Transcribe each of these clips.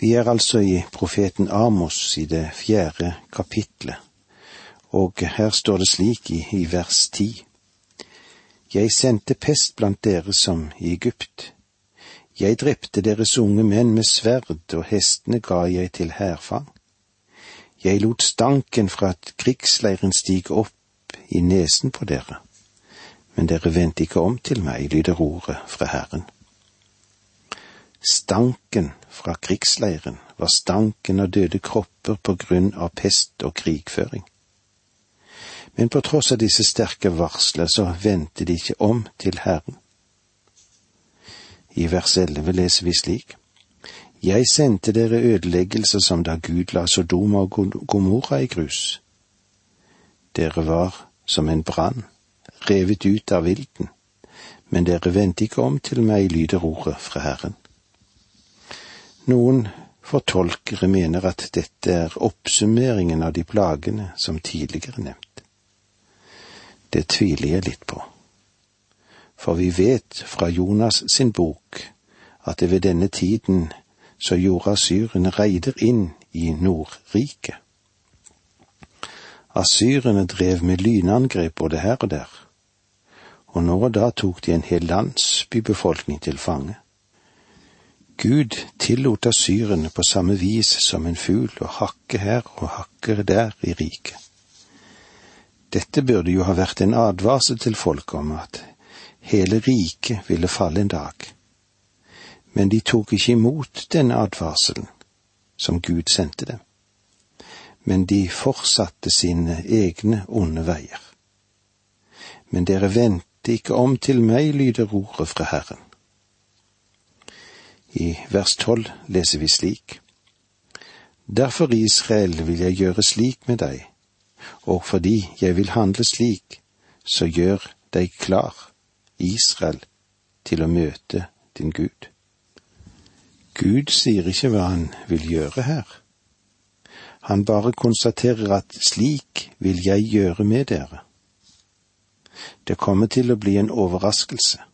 Vi er altså i profeten Amos i det fjerde kapitlet, og her står det slik i, i vers ti. Jeg sendte pest blant dere som i Egypt. Jeg drepte deres unge menn med sverd, og hestene ga jeg til hærfang. Jeg lot stanken fra at krigsleiren stige opp i nesen på dere, men dere vendte ikke om til meg, lyder ordet fra Herren. Stanken fra krigsleiren var stanken av døde kropper på grunn av pest og krigføring. Men på tross av disse sterke varsler så vendte de ikke om til Herren. I vers elleve leser vi slik. Jeg sendte dere ødeleggelser som da Gud la Sodoma og Gomorra i grus. Dere var som en brann, revet ut av vilden, men dere vendte ikke om til meg, lyder ordet fra Herren. Noen fortolkere mener at dette er oppsummeringen av de plagene som tidligere nevnt. Det tviler jeg litt på. For vi vet fra Jonas sin bok at det ved denne tiden så gjorde asyrene reider inn i Nordriket. Asyrene drev med lynangrep både her og der, og nå og da tok de en hel landsbybefolkning til fange. Gud tillot asyrene på samme vis som en fugl å hakke her og hakke der i riket. Dette burde jo ha vært en advarsel til folk om at hele riket ville falle en dag. Men de tok ikke imot denne advarselen som Gud sendte dem. Men de fortsatte sine egne onde veier. Men dere vendte ikke om til meg, lyder ordet fra Herren. I vers tolv leser vi slik. Derfor, Israel, vil jeg gjøre slik med deg, og fordi jeg vil handle slik, så gjør deg klar, Israel, til å møte din Gud. Gud sier ikke hva han vil gjøre her. Han bare konstaterer at slik vil jeg gjøre med dere. Det kommer til å bli en overraskelse.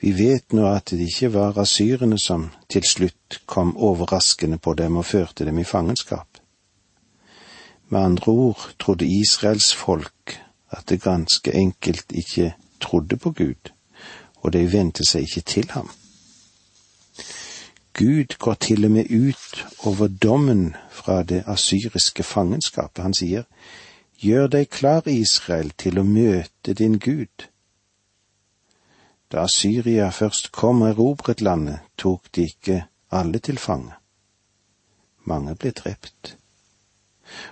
Vi vet nå at det ikke var asyrene som til slutt kom overraskende på dem og førte dem i fangenskap. Med andre ord trodde Israels folk at det ganske enkelt ikke trodde på Gud, og de vendte seg ikke til ham. Gud går til og med ut over dommen fra det asyriske fangenskapet. Han sier, Gjør deg klar, Israel, til å møte din Gud. Da Syria først kom og erobret landet, tok de ikke alle til fange. Mange ble drept.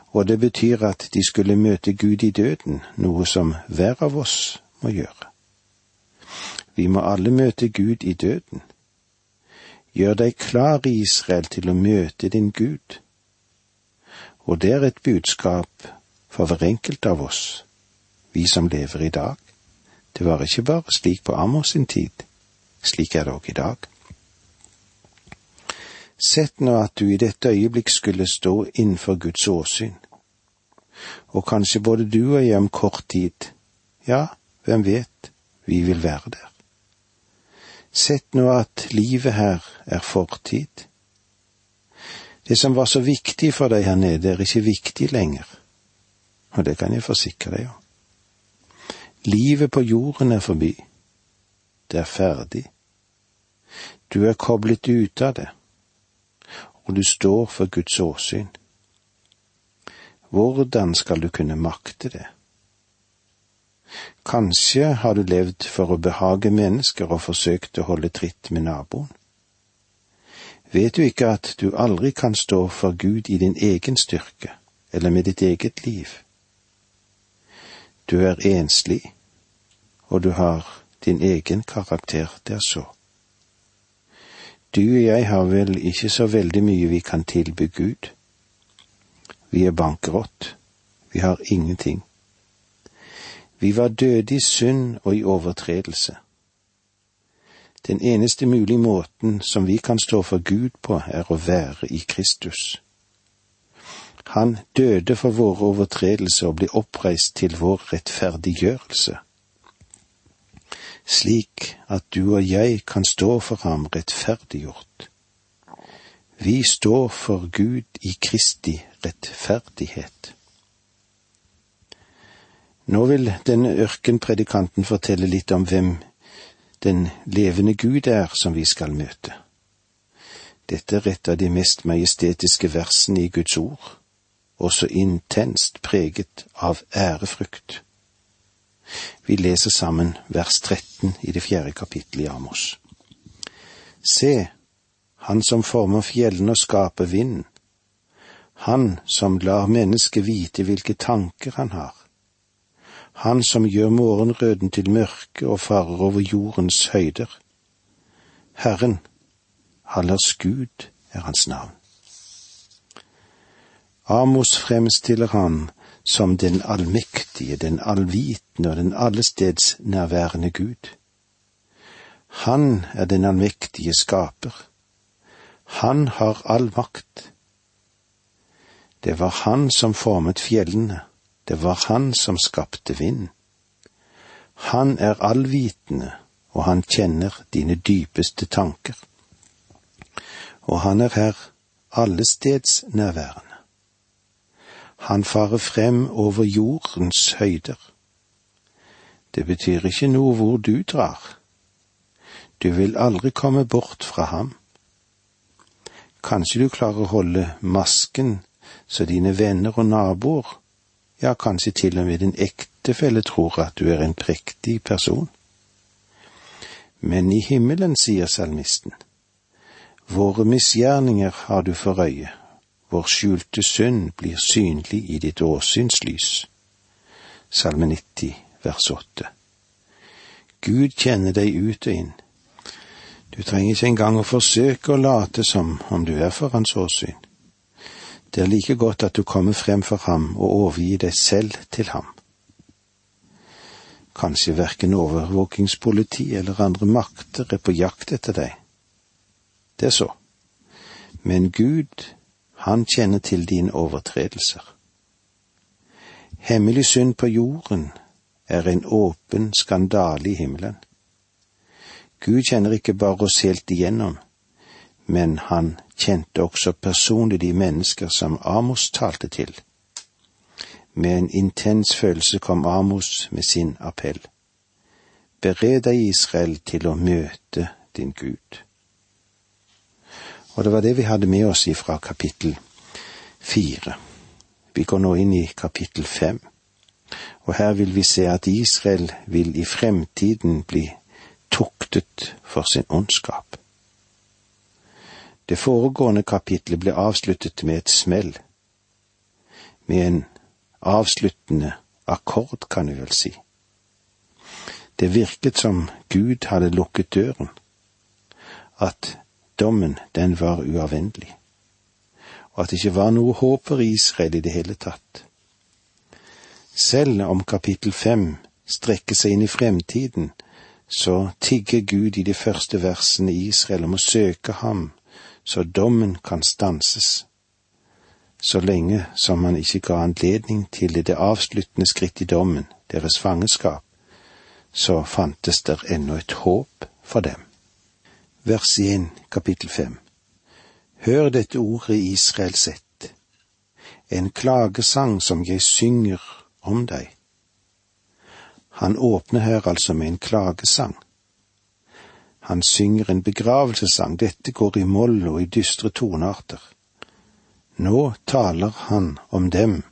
Og det betyr at de skulle møte Gud i døden, noe som hver av oss må gjøre. Vi må alle møte Gud i døden. Gjør deg klar, Israel, til å møte din Gud. Og det er et budskap for hver enkelt av oss, vi som lever i dag. Det var ikke bare slik på Amos sin tid, slik er det òg i dag. Sett nå at du i dette øyeblikk skulle stå innenfor Guds åsyn, og kanskje både du og jeg om kort tid, ja, hvem vet, vi vil være der. Sett nå at livet her er fortid. Det som var så viktig for deg her nede, er ikke viktig lenger, og det kan jeg forsikre deg om. Livet på jorden er forbi. Det er ferdig. Du er koblet ut av det, og du står for Guds åsyn. Hvordan skal du kunne makte det? Kanskje har du levd for å behage mennesker og forsøkt å holde tritt med naboen. Vet du ikke at du aldri kan stå for Gud i din egen styrke eller med ditt eget liv? Du er enslig, og du har din egen karakter der så. Du og jeg har vel ikke så veldig mye vi kan tilby Gud. Vi er bankerott. Vi har ingenting. Vi var døde i synd og i overtredelse. Den eneste mulige måten som vi kan stå for Gud på, er å være i Kristus. Han døde for våre overtredelser og ble oppreist til vår rettferdiggjørelse slik at du og jeg kan stå for ham rettferdiggjort. Vi står for Gud i Kristi rettferdighet. Nå vil denne ørkenpredikanten fortelle litt om hvem den levende Gud er som vi skal møte. Dette er et av de mest majestetiske versene i Guds ord, også intenst preget av ærefrykt. Vi leser sammen vers 13 i det fjerde kapittelet i Amos. Se, han som former fjellene og skaper vinden, han som lar mennesket vite hvilke tanker han har, han som gjør morgenrøden til mørke og farer over jordens høyder. Herren, Hallers Gud er hans navn. Amos fremstiller han som den allmektige, den allvitende og den allestedsnærværende Gud. Han er den allmektige skaper. Han har all makt. Det var han som formet fjellene, det var han som skapte vind. Han er allvitende, og han kjenner dine dypeste tanker. Og han er her allestedsnærværende. Han farer frem over jordens høyder. Det betyr ikke noe hvor du drar. Du vil aldri komme bort fra ham. Kanskje du klarer å holde masken så dine venner og naboer, ja, kanskje til og med din ektefelle tror at du er en prektig person. Men i himmelen, sier salmisten, våre misgjerninger har du for øye, vår skjulte synd blir synlig i ditt åsynslys. Salme 90, vers 8. Gud kjenner deg ut og inn. Du trenger ikke engang å forsøke å late som om du er for hans åsyn. Det er like godt at du kommer frem for ham og overgir deg selv til ham. Kanskje verken overvåkingspoliti eller andre makter er på jakt etter deg. Det er så. Men Gud han kjenner til dine overtredelser. Hemmelig synd på jorden er en åpen skandale i himmelen. Gud kjenner ikke bare oss helt igjennom, men han kjente også personlig de mennesker som Amos talte til. Med en intens følelse kom Amos med sin appell. Bered deg, Israel, til å møte din Gud. Og det var det vi hadde med oss ifra kapittel fire. Vi går nå inn i kapittel fem, og her vil vi se at Israel vil i fremtiden bli tuktet for sin ondskap. Det foregående kapitlet ble avsluttet med et smell, med en avsluttende akkord, kan vi vel si. Det virket som Gud hadde lukket døren, at dommen, den var uavvendelig, og at det ikke var noe håp for Israel i det hele tatt. Selv om kapittel fem strekker seg inn i fremtiden, så tigger Gud i de første versene i Israel om å søke ham, så dommen kan stanses. Så lenge som han ikke ga anledning til det avsluttende skritt i dommen, deres fangenskap, så fantes der ennå et håp for dem vers 1, kapittel 5. Hør dette ordet Israel sett, en klagesang som jeg synger om deg. Han åpner her altså med en klagesang. Han synger en begravelsessang, dette går i moll og i dystre tonearter. Nå taler han om dem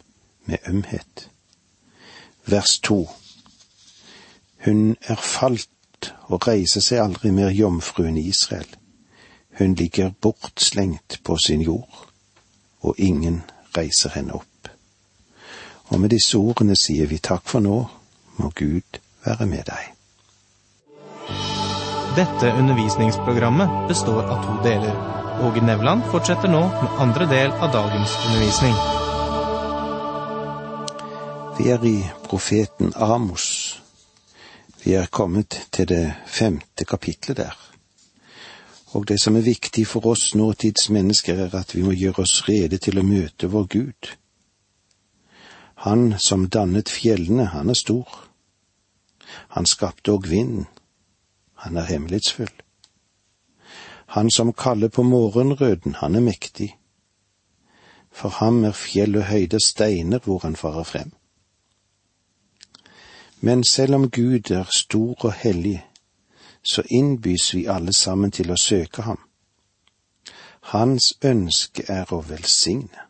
med ømhet. Vers to. Hun er falt og reiser seg aldri mer jomfruen i Israel. Hun ligger bortslengt på sin jord, og ingen reiser henne opp. Og med disse ordene sier vi takk for nå, må Gud være med deg. Dette undervisningsprogrammet består av to deler. Åge Nevland fortsetter nå med andre del av dagens undervisning. Vi er i profeten Amos vi er kommet til det femte kapitlet der. Og det som er viktig for oss nåtidsmennesker, er at vi må gjøre oss rede til å møte vår Gud. Han som dannet fjellene, han er stor. Han skapte òg vinden. Han er hemmelighetsfull. Han som kaller på morgenrøden, han er mektig. For ham er fjell og høyder steiner hvor han farer frem. Men selv om Gud er stor og hellig, så innbys vi alle sammen til å søke ham. Hans ønske er å velsigne.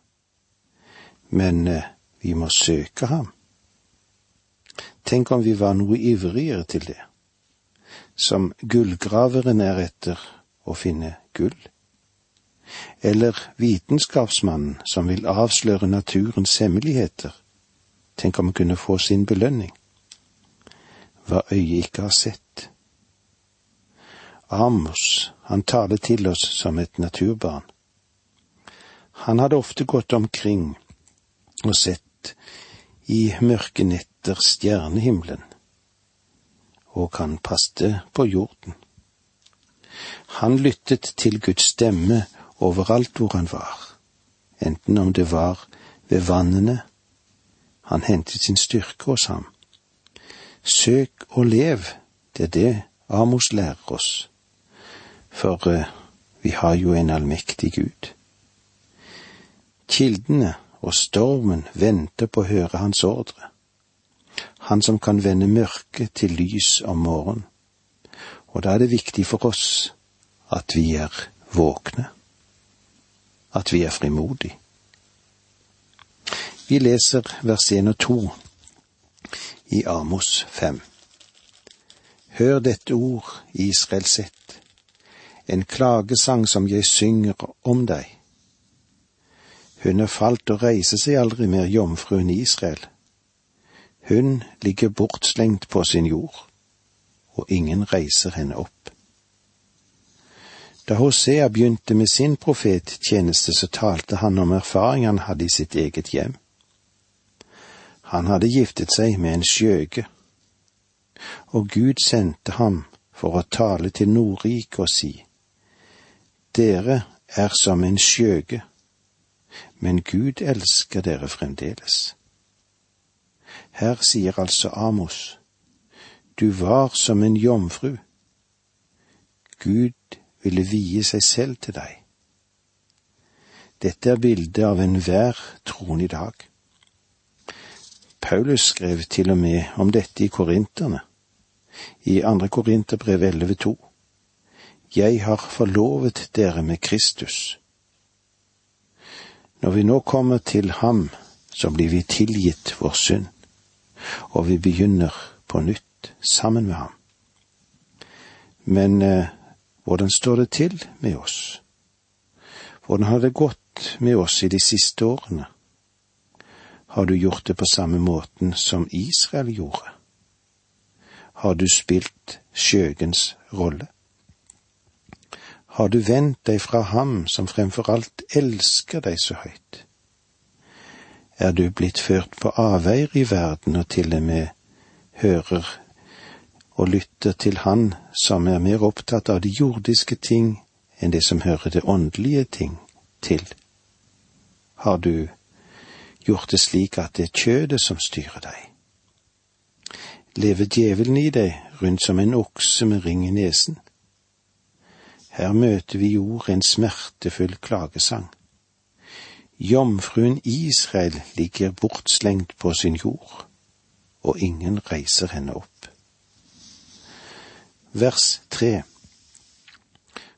Men eh, vi må søke ham. Tenk om vi var noe ivrigere til det, som gullgraveren er etter å finne gull, eller vitenskapsmannen som vil avsløre naturens hemmeligheter, tenk om han kunne få sin belønning, hva øyet ikke har sett. Amos, han taler til oss som et naturbarn. Han hadde ofte gått omkring og sett i mørke netter stjernehimmelen, og han passte på jorden. Han lyttet til Guds stemme overalt hvor han var, enten om det var ved vannene, han hentet sin styrke hos ham. Søk og lev, det er det Amos lærer oss for uh, vi har jo en allmektig Gud. Kildene og stormen venter på å høre hans ordre, han som kan vende mørke til lys om morgenen. Og da er det viktig for oss at vi er våkne, at vi er frimodige. Vi leser vers 1 og 2 i Amos 5. Hør dette ord, Israel sett en klagesang som jeg synger om deg. Hun er falt og reiser seg aldri mer, jomfruen Israel. Hun ligger bortslengt på sin jord, og ingen reiser henne opp. Da Hosea begynte med sin profettjeneste, så talte han om erfaring han hadde i sitt eget hjem. Han hadde giftet seg med en skjøge, og Gud sendte ham for å tale til Nordriket og si, dere er som en skjøge, men Gud elsker dere fremdeles. Her sier altså Amos, du var som en jomfru. Gud ville vie seg selv til deg. Dette er bildet av enhver troende i dag. Paulus skrev til og med om dette i Korinterne, i andre Korinterbrev 11,2. Jeg har forlovet dere med Kristus. Når vi nå kommer til ham, så blir vi tilgitt vår synd, og vi begynner på nytt sammen med ham. Men eh, hvordan står det til med oss? Hvordan har det gått med oss i de siste årene? Har du gjort det på samme måten som Israel gjorde? Har du spilt skjøgens rolle? har du vendt deg fra ham som fremfor alt elsker deg så høyt? Er du blitt ført på avveier i verden og til og med hører og lytter til Han som er mer opptatt av de jordiske ting enn det som hører det åndelige ting til? Har du gjort det slik at det er kjødet som styrer deg? Lever djevelen i deg rundt som en okse med ring i nesen? Her møter vi i ord en smertefull klagesang. Jomfruen Israel ligger bortslengt på sin jord, og ingen reiser henne opp. Vers tre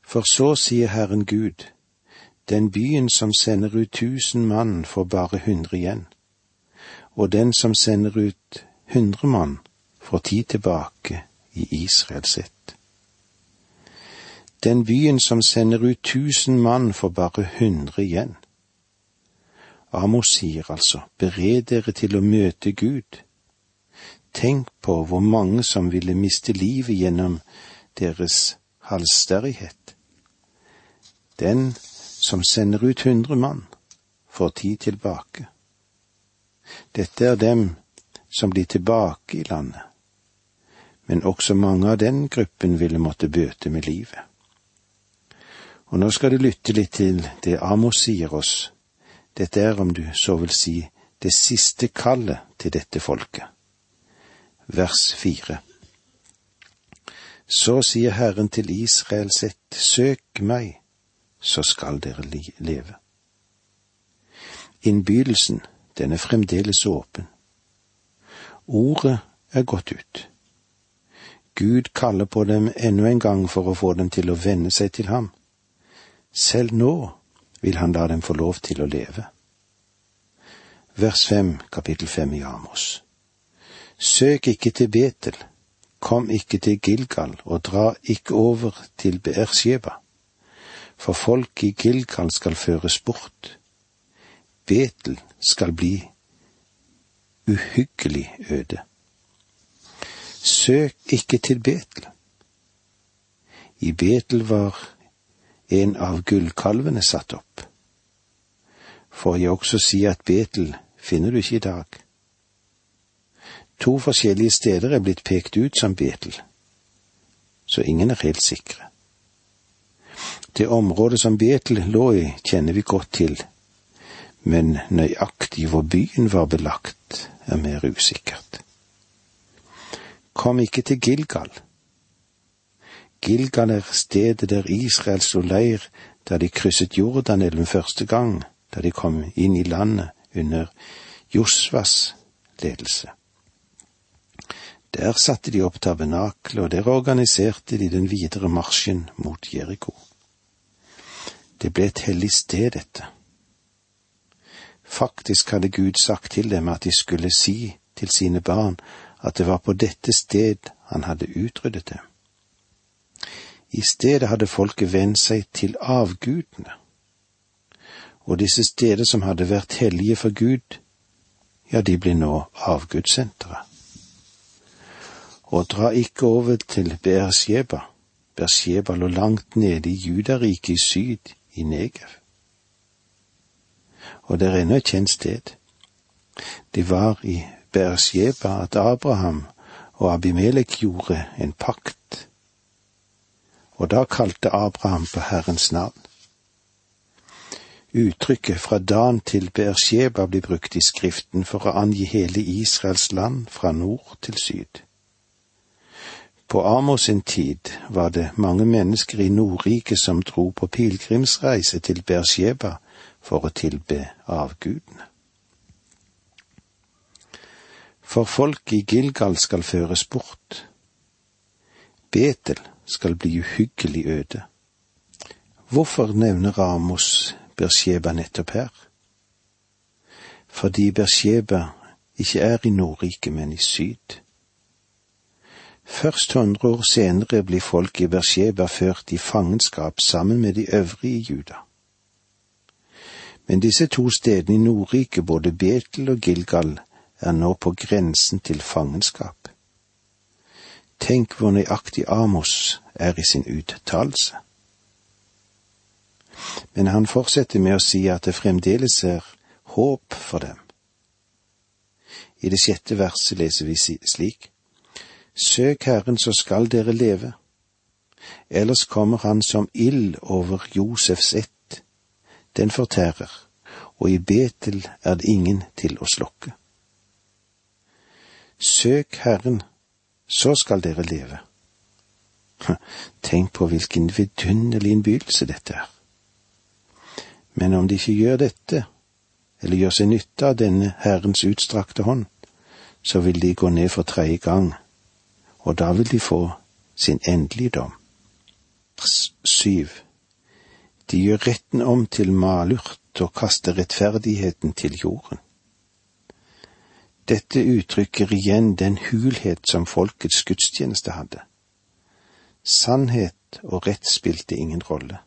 For så sier Herren Gud, den byen som sender ut tusen mann får bare hundre igjen, og den som sender ut hundre mann får ti tilbake i Israel sitt. Den byen som sender ut tusen mann, får bare hundre igjen. Amos sier altså, bered dere til å møte Gud. Tenk på hvor mange som ville miste livet gjennom deres halvsterrighet. Den som sender ut hundre mann, får ti tilbake. Dette er dem som blir tilbake i landet, men også mange av den gruppen ville måtte bøte med livet. Og nå skal du lytte litt til det Amos sier oss. Dette er, om du så vil si, det siste kallet til dette folket. Vers fire. Så sier Herren til Israel sitt, søk meg, så skal dere leve. Innbydelsen, den er fremdeles åpen. Ordet er gått ut. Gud kaller på dem ennå en gang for å få dem til å venne seg til ham. Selv nå vil han la dem få lov til å leve. Vers fem, kapittel fem i Amos. Søk ikke til Betel, kom ikke til Gilgal og dra ikke over til Beersheba, for folk i Gilgal skal føres bort. Betel skal bli uhyggelig øde. Søk ikke til Betel. I Betel var en av gullkalvene satt opp. Får jeg også si at Betel finner du ikke i dag. To forskjellige steder er blitt pekt ut som Betel, så ingen er helt sikre. Det området som Betel lå i, kjenner vi godt til, men nøyaktig hvor byen var belagt, er mer usikkert. Kom ikke til Gilgal. Gilgal er stedet der Israel slo leir da de krysset Jordanelven første gang, da de kom inn i landet under Josvas ledelse. Der satte de opp tabernaklet, og der organiserte de den videre marsjen mot Jeriko. Det ble et hellig sted, dette. Faktisk hadde Gud sagt til dem at de skulle si til sine barn at det var på dette sted han hadde utryddet dem. I stedet hadde folket vendt seg til avgudene, og disse steder som hadde vært hellige for Gud, ja, de blir nå avgudssentre. Og dra ikke over til Beersheba. Beersheba lå langt nede i Judariket i syd, i Negev. Og det er ennå et kjent sted. Det var i Beersheba at Abraham og Abimelek gjorde en pakt. Og da kalte Abraham på Herrens navn. Uttrykket fra Dan til Beersheba blir brukt i Skriften for å angi hele Israels land fra nord til syd. På Amos sin tid var det mange mennesker i Nordriket som dro på pilegrimsreise til Beersheba for å tilbe avgudene. For folk i Gilgal skal føres bort. Betel skal bli uhyggelig øde. Hvorfor nevner Ramos Bersheba nettopp her? Fordi Bersheba ikke er i Nordriket, men i syd. Først hundre år senere blir folk i Bersheba ført i fangenskap sammen med de øvrige Juda. Men disse to stedene i Nordriket, både Betel og Gilgal, er nå på grensen til fangenskap. Tenk hvor nøyaktig Amos er i sin uttalelse. Men han fortsetter med å si at det fremdeles er håp for dem. I det sjette verset leser vi slik. Søk Herren, så skal dere leve. Ellers kommer han som ild over Josefs ett. Den fortærer, og i Betel er det ingen til å slokke. Søk Herren, så skal dere leve. Tenk på hvilken vidunderlig innbydelse dette er. Men om de ikke gjør dette, eller gjør seg nytte av denne Herrens utstrakte hånd, så vil de gå ned for tredje gang, og da vil de få sin endelige dom. Syv. De gjør retten om til malurt og kaster rettferdigheten til jorden. Dette uttrykker igjen den hulhet som folkets gudstjeneste hadde. Sannhet og rett spilte ingen rolle.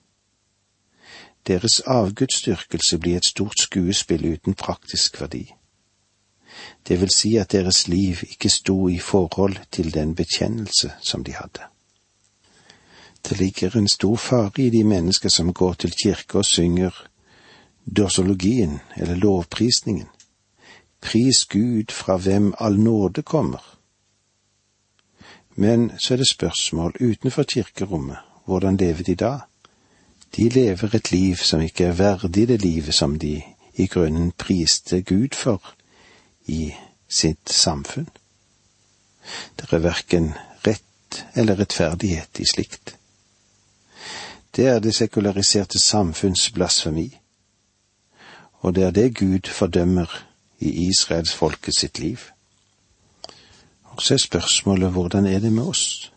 Deres avgudsdyrkelse blir et stort skuespill uten praktisk verdi. Det vil si at deres liv ikke sto i forhold til den bekjennelse som de hadde. Det ligger en stor fare i de mennesker som går til kirke og synger dorsologien eller lovprisningen Pris Gud fra hvem all nåde kommer. Men så er det spørsmål utenfor kirkerommet, hvordan lever de da? De lever et liv som ikke er verdig det livet som de i grunnen priste Gud for i sitt samfunn. Det er verken rett eller rettferdighet i slikt. Det er det sekulariserte samfunns blasfemi, og det er det Gud fordømmer i Israels folket sitt liv. Og så er spørsmålet hvordan er det med oss?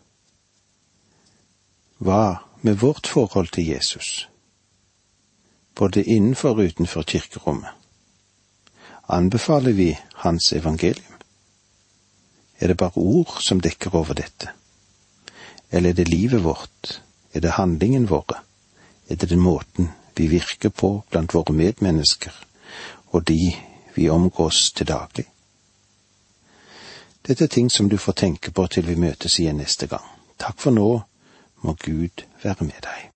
Hva med vårt forhold til Jesus, både innenfor og utenfor kirkerommet? Anbefaler vi hans evangelium? Er det bare ord som dekker over dette? Eller er det livet vårt? Er det handlingen våre? Er det den måten vi virker på blant våre medmennesker og de vi omgås til daglig? Dette er ting som du får tenke på til vi møtes igjen neste gang. Takk for nå, må Gud være med deg.